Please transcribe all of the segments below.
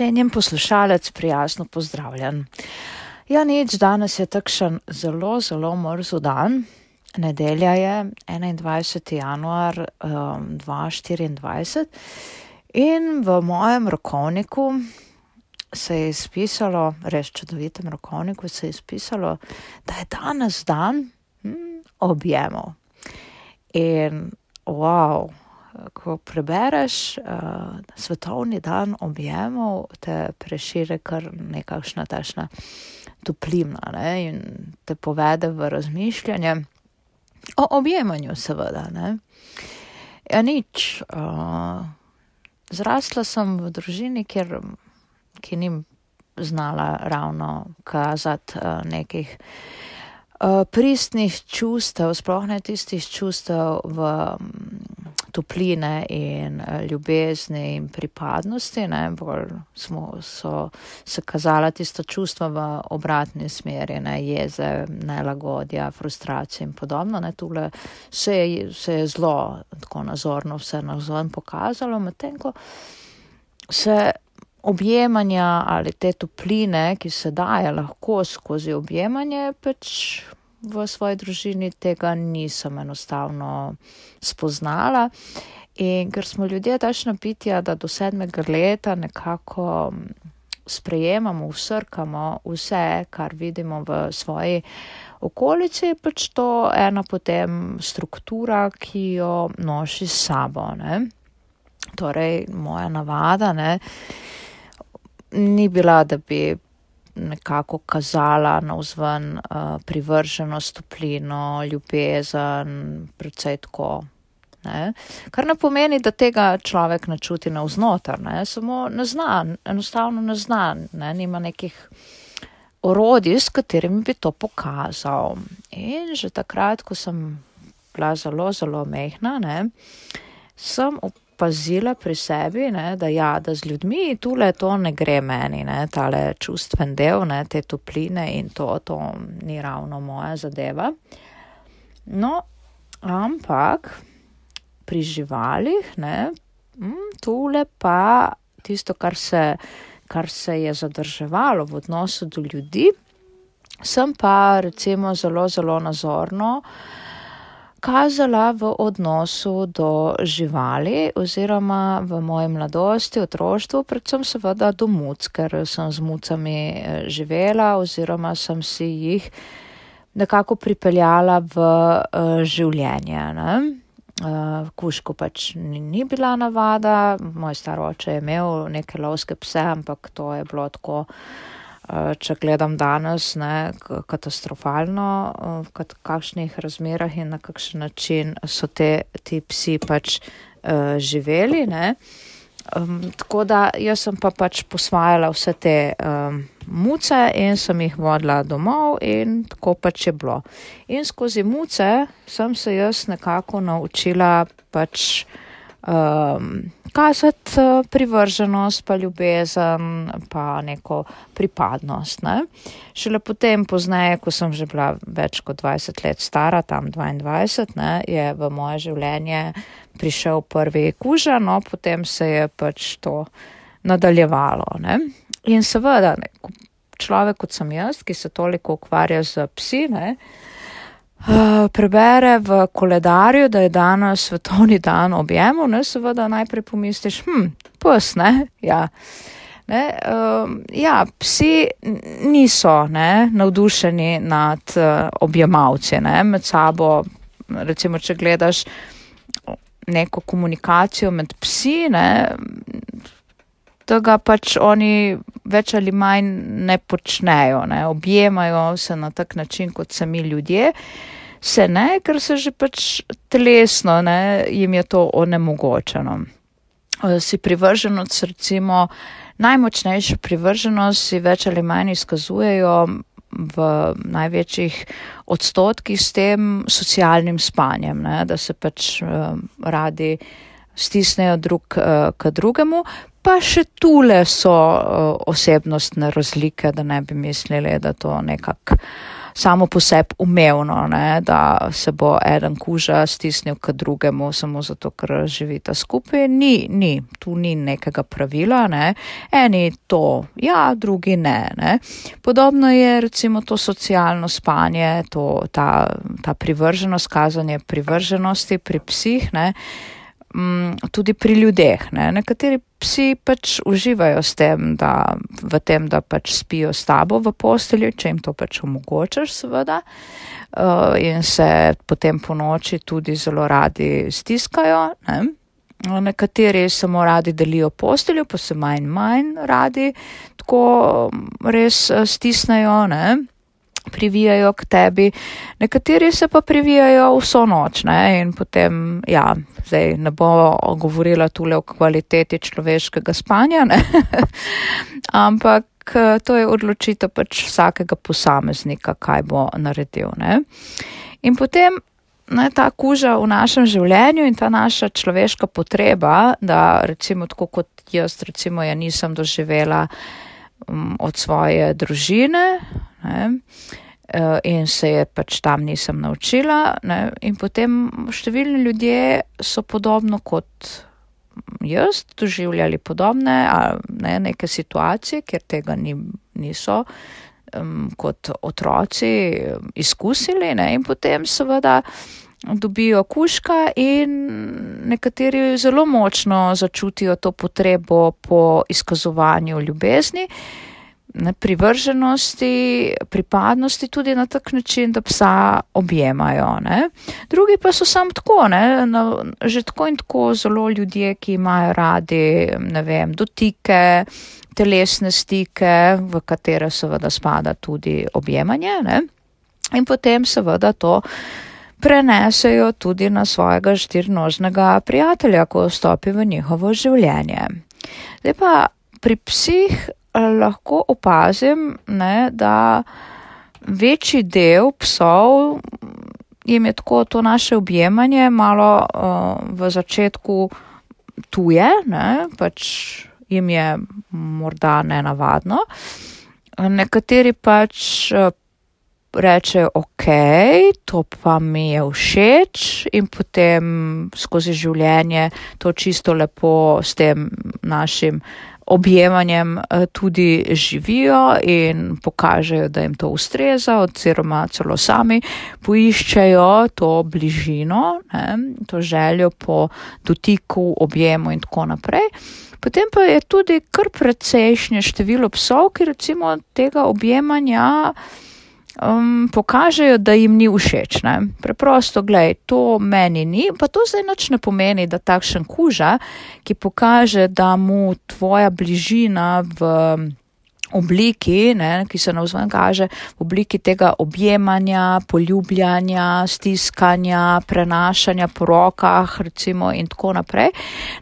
Cenjen poslušalec, prijazno pozdravljen. Ja, nič, danes je takšen zelo, zelo mrzu dan. Nedelja je 21. januar um, 2024 in v mojem rokovniku se je izpisalo, res čudovitem rokovniku se je izpisalo, da je danes dan hm, objemov. In wow, ko prebereš uh, svetovni dan objemov, te prešire kar nekakšna tašna toplina ne, in te povede v razmišljanje o objemanju, seveda. Ne. Ja, nič. Uh, zrasla sem v družini, kjer, ki ni znala ravno kazati uh, nekih uh, pristnih čustev, sploh ne tistih čustev v topline in uh, ljubezni in pripadnosti, ne, bolj smo, so se kazala tista čustva v obratni smeri, ne, jeze, nelagodja, frustracije in podobno, ne, tule se je, se je zelo tako nazorno vse nazven pokazalo, medtem ko se objemanja ali te topline, ki se daje lahko skozi objemanje, pač v svoji družini tega nisem enostavno spoznala. In ker smo ljudje tačna pitja, da do sedmega leta nekako sprejemamo, usrkamo vse, kar vidimo v svoji okolici, je pač to ena potem struktura, ki jo nosi s sabo. Ne? Torej, moja navada ne, ni bila, da bi nekako kazala na vzven uh, privrženost, toplino, ljubezen, predvsej tako. Ne? Kar ne pomeni, da tega človek ne čuti na vznoter, ne? samo ne zna, enostavno ne zna, ne? nima nekih orodij, s katerimi bi to pokazal. In že takrat, ko sem bila zelo, zelo mehna, ne? sem opazila pri sebi, ne, da ja, da z ljudmi tule to ne gre meni, ne, tale čustven del, ne, te topline in to, to ni ravno moja zadeva. No, ampak pri živalih, ne, mm, tule pa tisto, kar se, kar se je zadrževalo v odnosu do ljudi, sem pa recimo zelo, zelo nazorno kazala v odnosu do živali oziroma v moji mladosti, otroštvu, predvsem seveda do muc, ker sem z mucami eh, živela oziroma sem si jih nekako pripeljala v uh, življenje. Ne? Uh, kuško pač ni, ni bila navada, moj staroče je imel neke lovske pse, ampak to je bilo tako Eh, če gledam danes, ne, katastrofalno, eh, v kakšnih razmerah in na kakšen način so te, ti psi pač uh, živeli. Ne. Um, tako da jaz sem pa pač posvajala vse te um, muce in sem jih vodila domov in tako pač je bilo. In skozi muce sem se jaz nekako naučila pač um, kazati uh, privrženost, pa ljubezen, pa neko pripadnost. Ne. Šele potem, pozneje, ko sem že bila več kot 20 let stara, tam 22, ne, je v moje življenje prišel prvi kuža, no potem se je pač to nadaljevalo. Ne. In seveda, ne, človek kot sem jaz, ki se toliko ukvarja z psi, ne, uh, Eh, prebere v koledarju, da je danes svetovni dan objemov, ne, seveda najprej pomisliš, hm, pes, ne, ja. Ne, um, ja, psi niso ne, navdušeni nad uh, objemalci, ne, med sabo, recimo, če gledaš neko komunikacijo med psi, ne, tega pač oni več ali manj ne počnejo, ne, objemajo se na tak način, kot sami ljudje, se ne, ker se že pač telesno, ne, jim je to onemogočeno. Si privrženost, recimo, najmočnejša privrženost si več ali manj izkazujejo v največjih odstotkih s tem socialnim spanjem, ne, da se pač uh, radi stisnejo drug uh, k drugemu, Pa še tule so uh, osebnostne razlike, da ne bi mislili, da to nekako samo po sebi umevno, ne, da se bo eden kuža stisnil k drugemu samo zato, ker živita skupaj. Ni, ni, tu ni nekega pravila, ne. Eni to, ja, drugi ne, ne. Podobno je recimo to socialno spanje, to, ta, ta privrženost, kazanje privrženosti pri psih, ne. Mm, tudi pri ljudeh. Ne. Nekateri psi pač uživajo tem, da, v tem, da pač spijo s tabo v postelji, če jim to pač omogočaš, seveda. Uh, in se potem po noči tudi zelo radi stiskajo. Ne. Nekateri samo radi delijo posteljo, pa se manj in manj radi tako res eh, stisnejo. Ne privijajo k tebi, nekateri se pa privijajo vso noč ne? in potem, ja, zdaj ne bo govorila tule o kvaliteti človeškega spanja, ampak to je odločitev pač vsakega posameznika, kaj bo naredil. Ne? In potem ne, ta kuža v našem življenju in ta naša človeška potreba, da recimo tako kot jaz, recimo ja nisem doživela um, od svoje družine, ne, uh, in se je pač tam nisem naučila. Ne, in potem številni ljudje so podobno kot jaz doživljali podobne ne, neke situacije, kjer tega ni, niso um, kot otroci izkusili ne, in potem seveda dobijo kuška in nekateri zelo močno začutijo to potrebo po izkazovanju ljubezni privrženosti, pripadnosti tudi na tak način, da psa objemajo. Ne. Drugi pa so sam tako, ne, na, že tako in tako zelo ljudje, ki imajo radi, vem, dotike, telesne stike, v katere seveda spada tudi objemanje. Ne. In potem seveda to prenesejo tudi na svojega štirnožnega prijatelja, ko vstopi v njihovo življenje. Zdaj pa pri psih lahko opazim, ne, da večji del psov jim je tako to naše objemanje malo uh, v začetku tuje, ne, pač jim je morda nenavadno. Nekateri pač uh, rečejo, ok, to pa mi je všeč in potem skozi življenje to čisto lepo s tem našim objemanjem eh, tudi živijo in pokažejo, da jim to ustreza, oziroma celo sami poiščejo to bližino, ne, to željo po dotiku, objemu in tako naprej. Potem pa je tudi kar precejšnje število psov, ki recimo tega objemanja um, pokažejo, da jim ni všeč. Ne? Preprosto, gledaj, to meni ni, pa to zdaj noč ne pomeni, da takšen kuža, ki pokaže, da mu tvoja bližina v obliki, ne, ki se navzven kaže, v obliki tega objemanja, poljubljanja, stiskanja, prenašanja po rokah, recimo in tako naprej.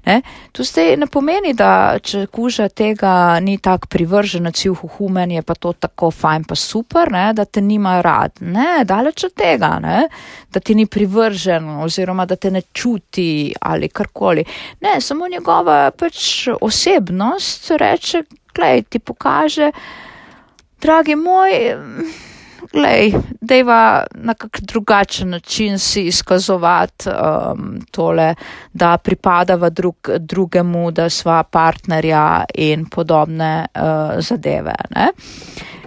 Ne. To zdaj ne pomeni, da če kuža tega ni tak privržen, cihu humen, je pa to tako fajn pa super, ne, da te nima rad. Ne, daleč od tega, ne, da ti ni privržen oziroma da te ne čuti ali karkoli. Ne, samo njegova pač osebnost reče, glej, ti pokaže, dragi moj, glej, dejva na kak drugačen način si izkazovati um, tole, da pripadava drug, drugemu, da sva partnerja in podobne uh, zadeve. Ne?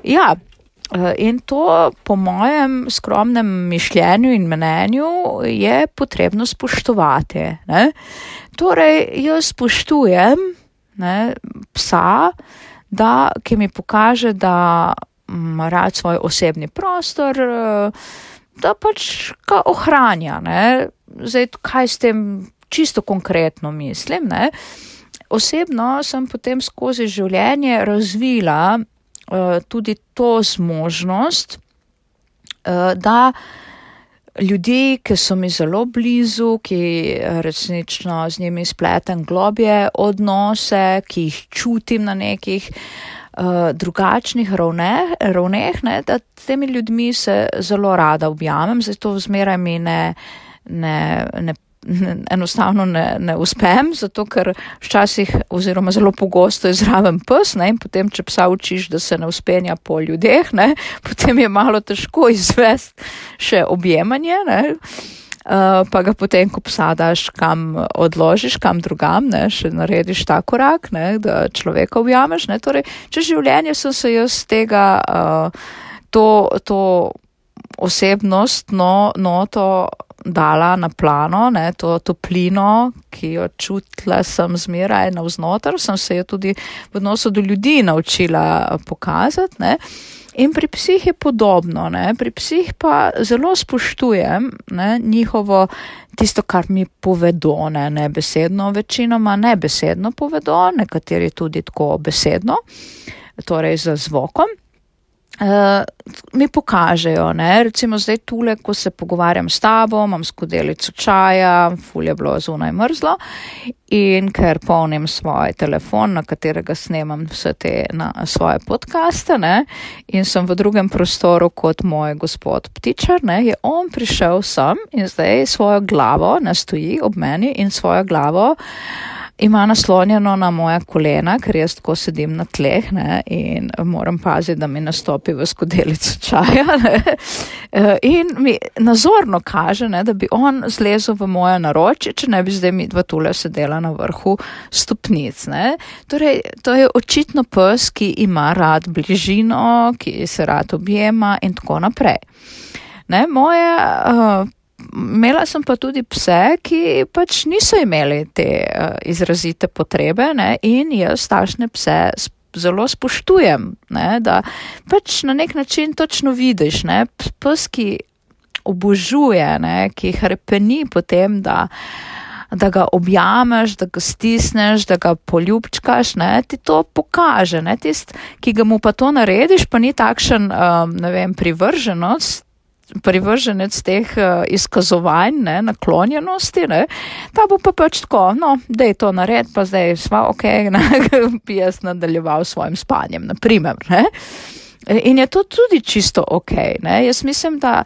Ja, uh, in to po mojem skromnem mišljenju in mnenju je potrebno spoštovati. Ne? Torej, jaz spoštujem ne, psa, da, ki mi pokaže, da ima rad svoj osebni prostor, da pač ga ohranja. Ne. Zdaj, kaj s tem čisto konkretno mislim? Ne. Osebno sem potem skozi življenje razvila uh, tudi to zmožnost, uh, da ljudi, ki so mi zelo blizu, ki resnično z njimi spletem globje odnose, ki jih čutim na nekih uh, drugačnih ravneh, ravneh ne, da temi ljudmi se zelo rada objamem, zato vzmeraj mi ne, ne, ne enostavno ne, ne uspem, zato ker včasih oziroma zelo pogosto je zraven pes ne, in potem, če psa učiš, da se ne uspenja po ljudeh, ne, potem je malo težko izvesti še objemanje. Ne. Uh, pa ga potem, ko psa daš kam odložiš, kam drugam, ne, še narediš ta korak, ne, da človeka objameš. Ne, torej, če življenje sem se jaz tega, uh, to, to osebnost, no, no, to dala na plano, ne, to toplino, ki jo čutila sem zmeraj navznoter, sem se jo tudi v odnosu do ljudi naučila pokazati. Ne. In pri psih je podobno, ne. pri psih pa zelo spoštujem ne, njihovo tisto, kar mi povedo, ne, ne besedno, večinoma ne besedno povedo, nekateri tudi tako besedno, torej z zvokom. Uh, mi pokažejo, ne? recimo zdaj tule, ko se pogovarjam s tabo, imam skodelico čaja, ful je bilo zunaj mrzlo in ker polnim svoj telefon, na katerega snemam vse te na svoje podcaste ne? in sem v drugem prostoru kot moj gospod ptičar, ne? je on prišel sem in zdaj svojo glavo nastoji ob meni in svojo glavo ima naslonjeno na moja kolena, ker jaz tako sedim na tleh ne, in moram paziti, da mi nastopi v skodelico čaja. Ne. Eh, in mi nazorno kaže, ne, da bi on zlezel v moje naročje, če ne bi zdaj mi dva tule sedela na vrhu stopnic. Ne. Torej, to je očitno pes, ki ima rad bližino, ki se rad objema in tako naprej. Ne, moje uh, imela sem pa tudi pse, ki pač niso imeli te uh, izrazite potrebe ne, in jaz tašne pse zelo spoštujem, ne, da pač na nek način točno vidiš, ne, pes, ki obožuje, ne, ki hrepeni potem, da da ga objameš, da ga stisneš, da ga poljubčkaš, ne, ti to pokaže, ne, tist, ki ga mu pa to narediš, pa ni takšen, um, ne vem, privrženost, privrženec teh uh, izkazovanj, ne, naklonjenosti, ne, ta bo pa pač tako, no, da je to nared, pa zdaj sva ok, ne, bi jaz nadaljeval s svojim spanjem, naprimer, ne. In je to tudi čisto ok, ne, jaz mislim, da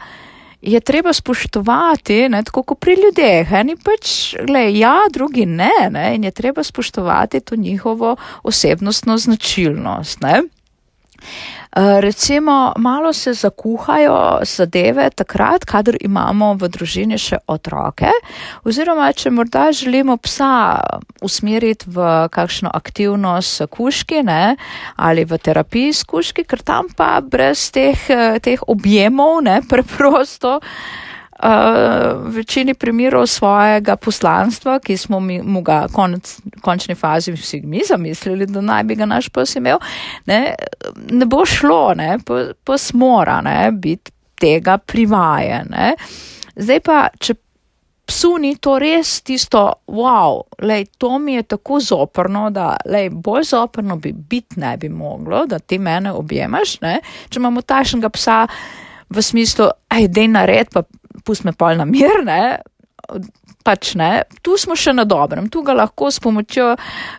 je treba spoštovati, ne, tako kot pri ljudeh, eni pač, gled, ja, drugi ne, ne, in je treba spoštovati to njihovo osebnostno značilnost, ne. Eh, recimo, malo se zakuhajo zadeve takrat, kadar imamo v družini še otroke, oziroma če morda želimo psa usmeriti v kakšno aktivnost s kuški ne, ali v terapiji s kuški, ker tam pa brez teh, eh, teh objemov ne, preprosto v večini primerov svojega poslanstva, ki smo mi, mu ga konec, končni fazi vsi mi zamislili, da naj bi ga naš pes imel, ne, ne bo šlo, ne, pes mora ne, biti tega privajen. Zdaj pa, če psu ni to res tisto, wow, lej, to mi je tako zoprno, da lej, bolj zoprno bi biti ne bi moglo, da ti mene objemaš, ne, če imamo tašnega psa v smislu, aj, dej nared, pa pust me pol na mir, ne, pač ne, tu smo še na dobrem, tu ga lahko s pomočjo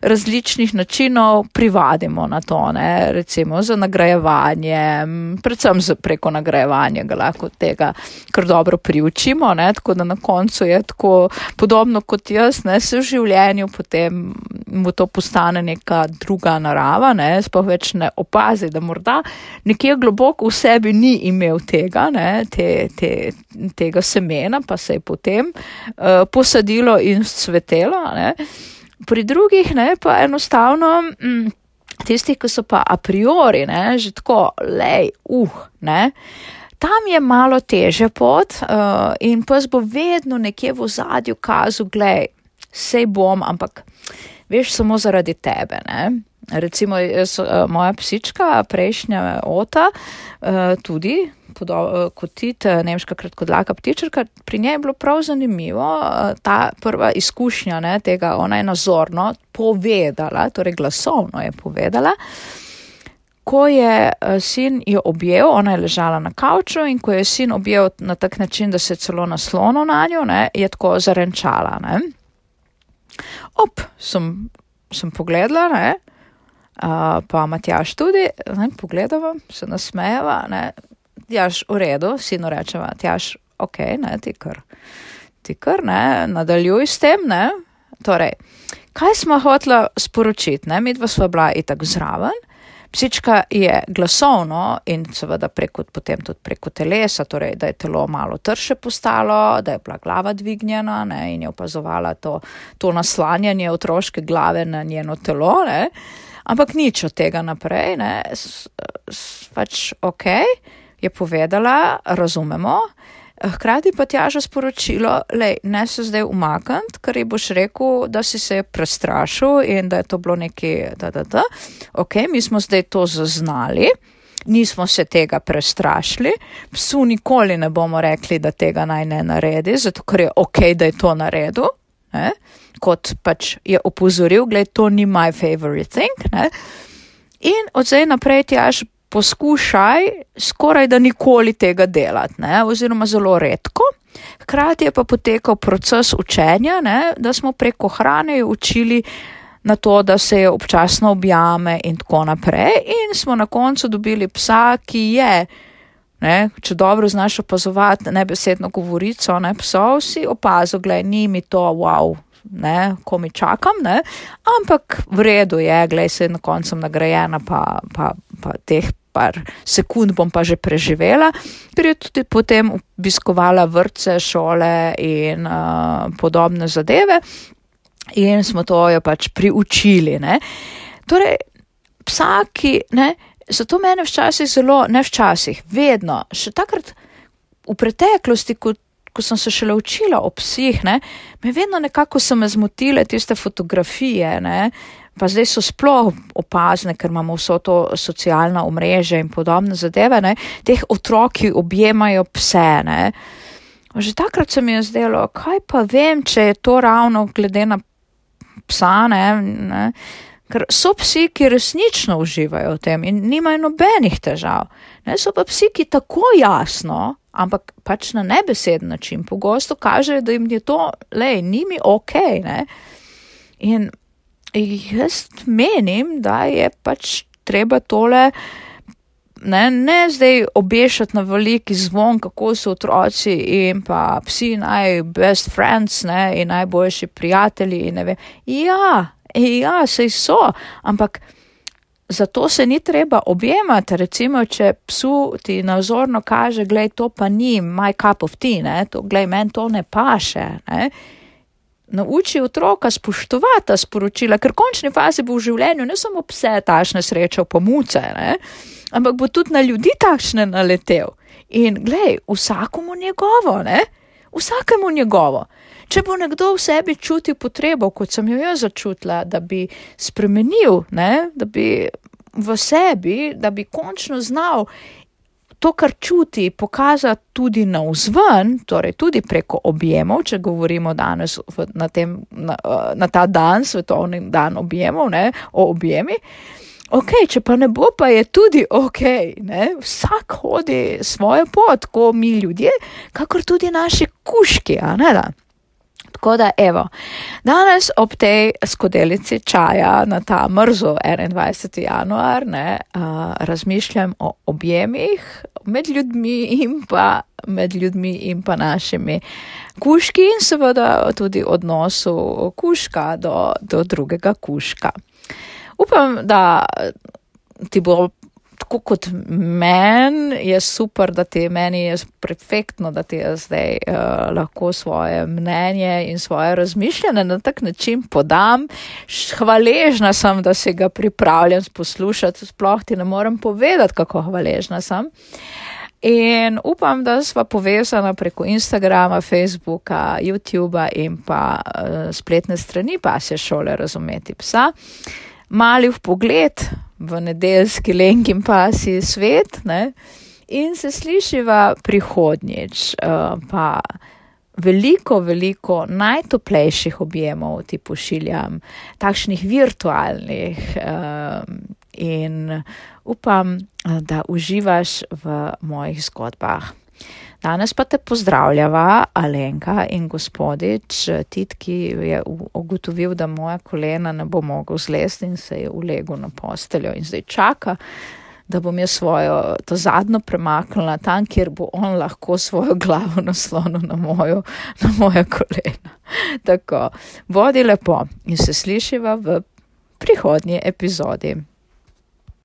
različnih načinov privadimo na to, ne, recimo za nagrajevanje, predvsem preko nagrajevanja ga lahko tega kar dobro priučimo, ne, tako da na koncu je tako podobno kot jaz, ne, se v življenju potem mu to postane neka druga narava, ne, spoh več ne opazi, da morda nekje globoko v sebi ni imel tega, ne, te, te, tega semena, pa se je potem uh, posadilo in cvetelo. Ne. Pri drugih ne, pa enostavno. Mm, Tisti, ki so pa a priori, ne, že tako, lej, uh, ne, tam je malo teže pot uh, in pes bo vedno nekje v zadju kazal, glej, sej bom, ampak veš samo zaradi tebe, ne. Recimo, jaz, uh, moja psička, prejšnja ota, uh, tudi Eh, kot ti, nemška kratkodlaka ptičarka, pri njej je bilo prav zanimivo eh, ta prva izkušnja ne, tega, ona je nazorno povedala, torej glasovno je povedala, ko je eh, sin jo objel, ona je ležala na kavču in ko je sin objel na tak način, da se je celo naslonil na njo, ne, je tako zarenčala. Ne. Op, sem, sem pogledala, ne, Uh, pa Matjaš tudi, ne, pogledava, se nasmejava, ne, Tjaš, v redu, sinu rečeva, tjaš, ok, ne, ti kar, ti kar ne, nadaljuj s tem, ne. Torej, kaj smo hotela sporočiti, ne, mi dva sva bila itak zraven. Psička je glasovno in seveda preko, potem tudi preko telesa, torej da je telo malo trše postalo, da je bila glava dvignjena ne, in je opazovala to, to naslanjanje otroške glave na njeno telo. Ne. Ampak nič od tega naprej, ne, s, s, pač ok, je povedala, razumemo. Hkrati pa ti aža sporočilo, lej, ne se zdaj umakniti, ker ji boš rekel, da si se prestrašil in da je to bilo nekaj, da, da, da. Ok, mi smo zdaj to zaznali, nismo se tega prestrašili, psu nikoli ne bomo rekli, da tega naj ne naredi, zato ker je ok, da je to naredil, ne? kot pač je opozoril, gled, to ni my favorite thing. Ne? In od zdaj naprej ti až poskušaj skoraj da nikoli tega delati, ne, oziroma zelo redko. Hkrati je pa potekal proces učenja, ne, da smo preko hrane učili na to, da se je občasno objame in tako naprej. In smo na koncu dobili psa, ki je, ne, če dobro znaš opazovati nebesedno govorico, ne, psov si opazil, gledaj, ni mi to wow. Ne, ko mi čakam, ne, ampak v redu je, gledaj se na koncu nagrajena, pa, pa, pa teh par sekund bom pa že preživela, ker je tudi potem obiskovala vrtce, šole in uh, podobne zadeve in smo to jo pač priučili. Ne. Torej, psaki, ne, zato mene včasih zelo, ne včasih, vedno, še takrat v preteklosti, ko, ko sem se šele učila o psih, ne, me vedno nekako so me zmotile tiste fotografije, ne, pa zdaj so sploh opazne, ker imamo vso to socialna omrežja in podobne zadeve, ne, teh otroki objemajo pse, ne. Že takrat se mi je zdelo, kaj pa vem, če je to ravno glede na psa, ne, ne. Ker so psi, ki resnično uživajo v tem in nimajo nobenih težav. Ne, so pa psi, ki tako jasno, ampak pač na nebeseden način pogosto kažejo, da jim je to, lej, njimi ok, ne. In jaz menim, da je pač treba tole. Ne, ne zdaj obešati na veliki zvon, kako so otroci in pa psi naj best friends ne, in najboljši prijatelji. Ja, ja, sej so, ampak zato se ni treba objemati. Recimo, če psu ti nazorno kaže, gledaj, to pa ni my cup of tea, ne, to, gledaj, meni to ne paše. Ne nauči otroka spoštovati ta sporočila, ker v končni fazi bo v življenju ne samo pse tašne sreče, pomuce, ne? ampak bo tudi na ljudi tašne naletel. In glej, vsakomu njegovo, ne? vsakemu njegovo. Če bo nekdo v sebi čutil potrebo, kot sem jo jaz začutila, da bi spremenil, ne? da bi v sebi, da bi končno znal to, kar čuti, pokazati tudi na vzven, torej tudi preko objemov, če govorimo danes na, tem, na, na ta dan, svetovni dan objemov, ne, o objemi. Ok, če pa ne bo, pa je tudi ok, ne? vsak hodi svojo pot, ko mi ljudje, kakor tudi naši kuški, a ne da. Tako da, evo, danes ob tej skodelici čaja na ta mrzo 21. januar ne, uh, razmišljam o objemih med ljudmi in pa med ljudmi in pa našimi kuški in seveda tudi odnosu kuška do, do drugega kuška. Upam, da ti bo tako kot meni je super, da ti meni je perfektno, da ti zdaj uh, lahko svoje mnenje in svoje razmišljanje na tak način podam. Hvaležna sem, da si ga pripravljam poslušati, sploh ti ne morem povedati, kako hvaležna sem. In upam, da sva povezana preko Instagrama, Facebooka, YouTuba in pa uh, spletne strani pasje šole razumeti psa. Mali v pogled, v nedeljski lenki pasi svet ne? in se slišiva prihodnjič. Uh, pa veliko, veliko najtoplejših objemov ti pošiljam, takšnih virtualnih uh, in upam, da uživaš v mojih zgodbah. Danes pa te pozdravljava Alenka in gospodič Tit, ki je ugotovil, da moja kolena ne bo mogel zlesti in se je ulegel na posteljo in zdaj čaka, da bom jaz svojo, to zadnjo premaknila tam, kjer bo on lahko svojo glavo naslonil na mojo, na moje kolena. Tako, bodi lepo in se slišiva v prihodnji epizodi.